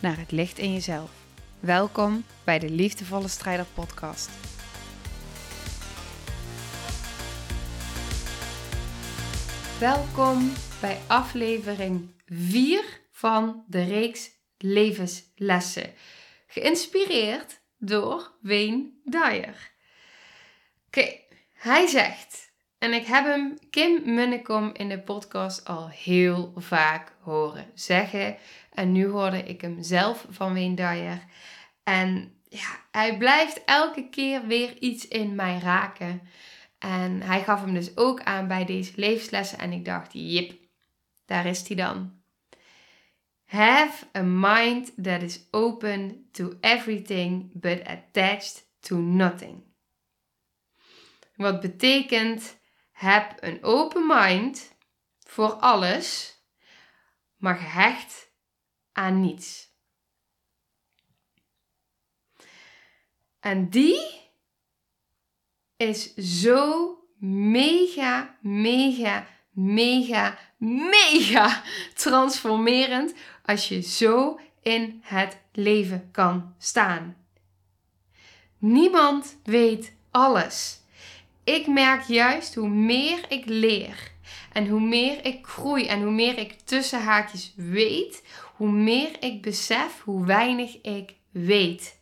naar het licht in jezelf. Welkom bij de Liefdevolle Strijder Podcast. Welkom bij aflevering 4 van de reeks Levenslessen. Geïnspireerd door Wayne Dyer. Oké, hij zegt, en ik heb hem Kim Munnekom in de podcast al heel vaak horen zeggen. En nu hoorde ik hem zelf van Wayne Dyer. En ja, hij blijft elke keer weer iets in mij raken. En hij gaf hem dus ook aan bij deze levenslessen. En ik dacht, jip, daar is hij dan. Have a mind that is open to everything but attached to nothing. Wat betekent heb een open mind voor alles, maar gehecht aan niets. En die is zo mega, mega, mega, mega transformerend als je zo in het leven kan staan. Niemand weet alles. Ik merk juist hoe meer ik leer en hoe meer ik groei en hoe meer ik tussen haakjes weet, hoe meer ik besef hoe weinig ik weet.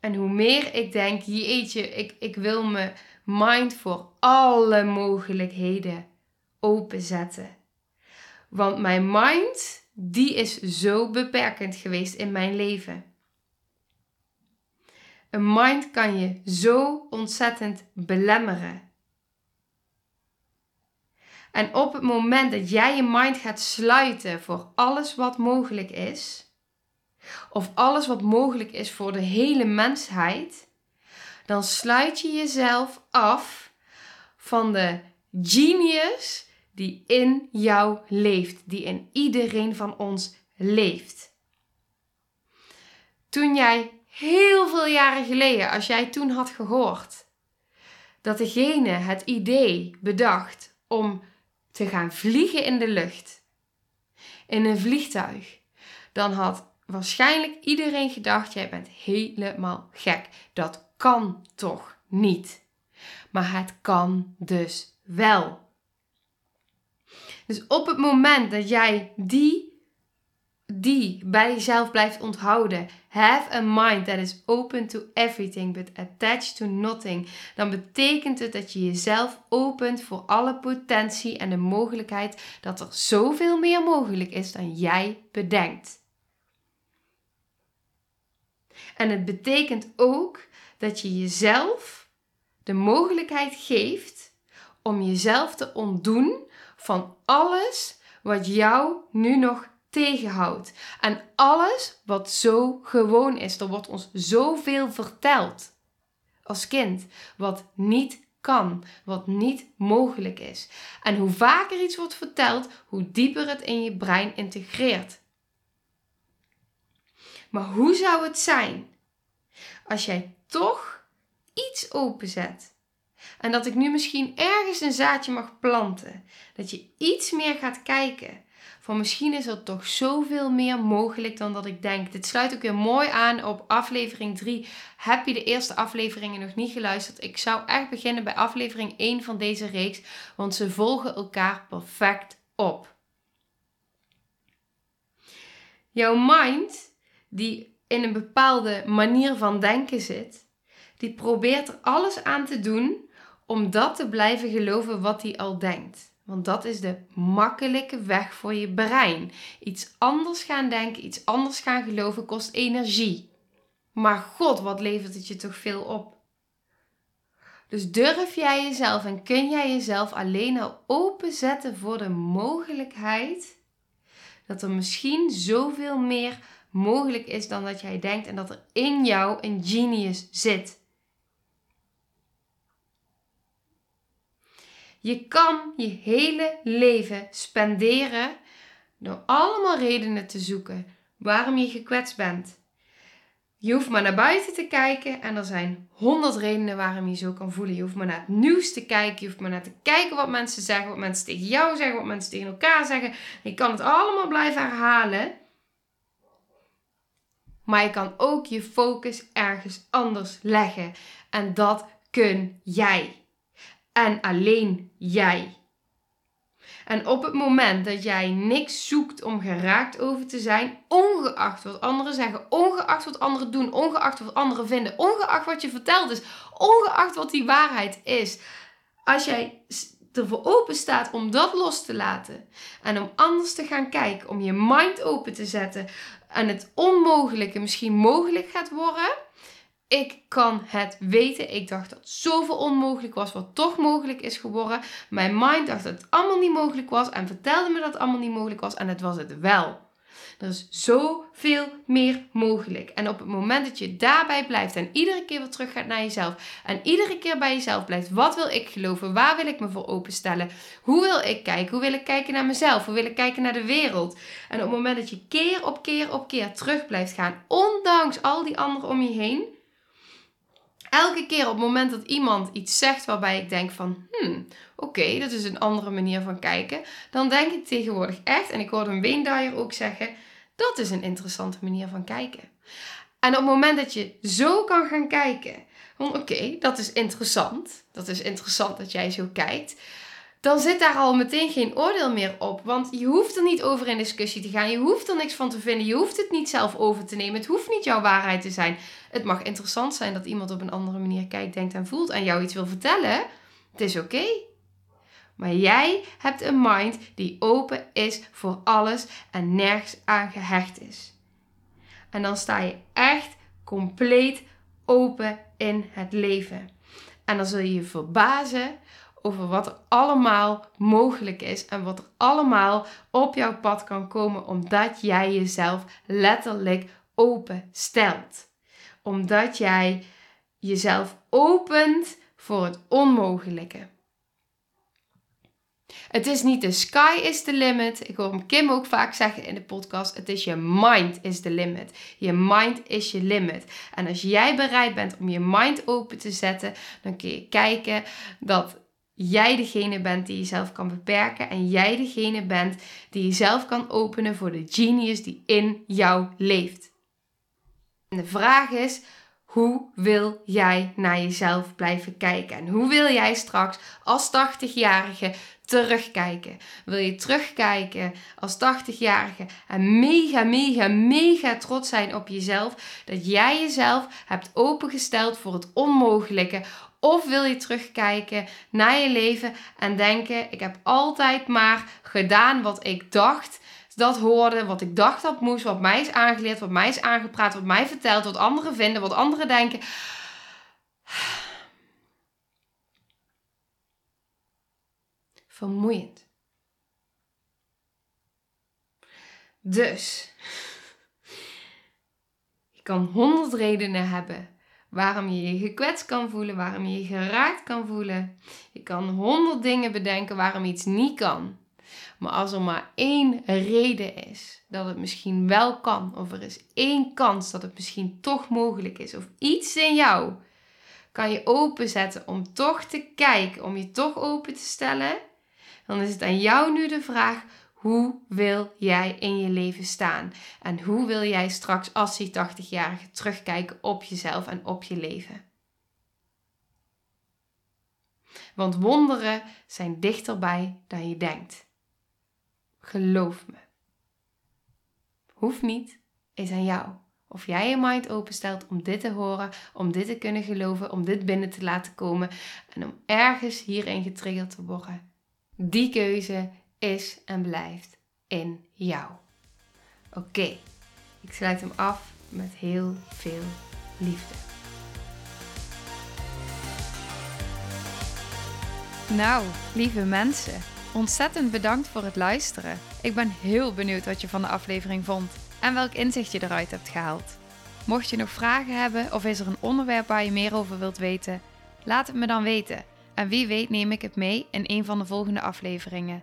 En hoe meer ik denk, jeetje, ik, ik wil me mind voor alle mogelijkheden openzetten. Want mijn mind, die is zo beperkend geweest in mijn leven. Een mind kan je zo ontzettend belemmeren. En op het moment dat jij je mind gaat sluiten voor alles wat mogelijk is, of alles wat mogelijk is voor de hele mensheid, dan sluit je jezelf af van de genius die in jou leeft, die in iedereen van ons leeft. Toen jij heel veel jaren geleden, als jij toen had gehoord dat degene het idee bedacht om te gaan vliegen in de lucht, in een vliegtuig, dan had waarschijnlijk iedereen gedacht: jij bent helemaal gek. Dat kan toch niet? Maar het kan dus wel. Dus op het moment dat jij die die bij jezelf blijft onthouden. Have a mind that is open to everything but attached to nothing. Dan betekent het dat je jezelf opent voor alle potentie en de mogelijkheid dat er zoveel meer mogelijk is dan jij bedenkt. En het betekent ook dat je jezelf de mogelijkheid geeft om jezelf te ontdoen van alles wat jou nu nog tegenhoudt. En alles wat zo gewoon is. Er wordt ons zoveel verteld als kind wat niet kan, wat niet mogelijk is. En hoe vaker iets wordt verteld, hoe dieper het in je brein integreert. Maar hoe zou het zijn als jij toch iets openzet? En dat ik nu misschien ergens een zaadje mag planten. Dat je iets meer gaat kijken van misschien is er toch zoveel meer mogelijk dan dat ik denk. Dit sluit ook weer mooi aan op aflevering 3. Heb je de eerste afleveringen nog niet geluisterd? Ik zou echt beginnen bij aflevering 1 van deze reeks, want ze volgen elkaar perfect op. Jouw mind, die in een bepaalde manier van denken zit, die probeert er alles aan te doen om dat te blijven geloven wat hij al denkt. Want dat is de makkelijke weg voor je brein. Iets anders gaan denken, iets anders gaan geloven kost energie. Maar god, wat levert het je toch veel op? Dus durf jij jezelf en kun jij jezelf alleen al openzetten voor de mogelijkheid dat er misschien zoveel meer mogelijk is dan dat jij denkt en dat er in jou een genius zit. Je kan je hele leven spenderen door allemaal redenen te zoeken waarom je gekwetst bent. Je hoeft maar naar buiten te kijken en er zijn honderd redenen waarom je zo kan voelen. Je hoeft maar naar het nieuws te kijken. Je hoeft maar naar te kijken wat mensen zeggen, wat mensen tegen jou zeggen, wat mensen tegen elkaar zeggen. Je kan het allemaal blijven herhalen. Maar je kan ook je focus ergens anders leggen. En dat kun jij. En alleen jij. En op het moment dat jij niks zoekt om geraakt over te zijn, ongeacht wat anderen zeggen, ongeacht wat anderen doen, ongeacht wat anderen vinden, ongeacht wat je verteld is, ongeacht wat die waarheid is, als jij ervoor open staat om dat los te laten en om anders te gaan kijken, om je mind open te zetten en het onmogelijke misschien mogelijk gaat worden, ik kan het weten. Ik dacht dat zoveel onmogelijk was, wat toch mogelijk is geworden. Mijn mind dacht dat het allemaal niet mogelijk was en vertelde me dat het allemaal niet mogelijk was en het was het wel. Er is zoveel meer mogelijk. En op het moment dat je daarbij blijft en iedere keer weer terug gaat naar jezelf en iedere keer bij jezelf blijft, wat wil ik geloven? Waar wil ik me voor openstellen? Hoe wil ik kijken? Hoe wil ik kijken naar mezelf? Hoe wil ik kijken naar de wereld? En op het moment dat je keer op keer op keer terug blijft gaan, ondanks al die anderen om je heen, elke keer op het moment dat iemand iets zegt waarbij ik denk van, hmm, oké, dat is een andere manier van kijken, dan denk ik tegenwoordig echt, en ik hoorde een Weendaaier ook zeggen, dat is een interessante manier van kijken. En op het moment dat je zo kan gaan kijken, van oké, dat is interessant, dat is interessant dat jij zo kijkt, dan zit daar al meteen geen oordeel meer op. Want je hoeft er niet over in discussie te gaan. Je hoeft er niks van te vinden. Je hoeft het niet zelf over te nemen. Het hoeft niet jouw waarheid te zijn. Het mag interessant zijn dat iemand op een andere manier kijkt, denkt en voelt en jou iets wil vertellen. Het is oké. Maar jij hebt een mind die open is voor alles en nergens aan gehecht is. En dan sta je echt compleet open in het leven. En dan zul je je verbazen over wat er allemaal mogelijk is en wat er allemaal op jouw pad kan komen omdat jij jezelf letterlijk open stelt. Omdat jij jezelf opent voor het onmogelijke. Het is niet de sky is the limit. Ik hoor Kim ook vaak zeggen in de podcast. Het is je mind is the limit. Je mind is je limit. En als jij bereid bent om je mind open te zetten, dan kun je kijken dat jij degene bent die jezelf kan beperken en jij degene bent die jezelf kan openen voor de genius die in jou leeft. En de vraag is: hoe wil jij naar jezelf blijven kijken? En hoe wil jij straks als 80-jarige terugkijken? Wil je terugkijken als 80-jarige en mega, mega, mega trots zijn op jezelf? Dat jij jezelf hebt opengesteld voor het onmogelijke of wil je terugkijken naar je leven en denken: ik heb altijd maar gedaan wat ik dacht dat hoorde, wat ik dacht dat moest, wat mij is aangeleerd, wat mij is aangepraat, wat mij vertelt, wat anderen vinden, wat anderen denken. Vermoeiend. Dus, je kan honderd redenen hebben waarom je je gekwetst kan voelen, waarom je je geraakt kan voelen. Je kan honderd dingen bedenken waarom iets niet kan. Maar als er maar één reden is dat het misschien wel kan, of er is één kans dat het misschien toch mogelijk is, of iets in jou kan je openzetten om toch te kijken, om je toch open te stellen, dan is het aan jou nu de vraag: hoe wil jij in je leven staan? En hoe wil jij straks als die 80-jarige terugkijken op jezelf en op je leven? Want wonderen zijn dichterbij dan je denkt. Geloof me. Hoeft niet, is aan jou. Of jij je mind openstelt om dit te horen, om dit te kunnen geloven, om dit binnen te laten komen en om ergens hierin getriggerd te worden. Die keuze is en blijft in jou. Oké, ik sluit hem af met heel veel liefde. Nou, lieve mensen. Ontzettend bedankt voor het luisteren. Ik ben heel benieuwd wat je van de aflevering vond en welk inzicht je eruit hebt gehaald. Mocht je nog vragen hebben of is er een onderwerp waar je meer over wilt weten, laat het me dan weten. En wie weet neem ik het mee in een van de volgende afleveringen.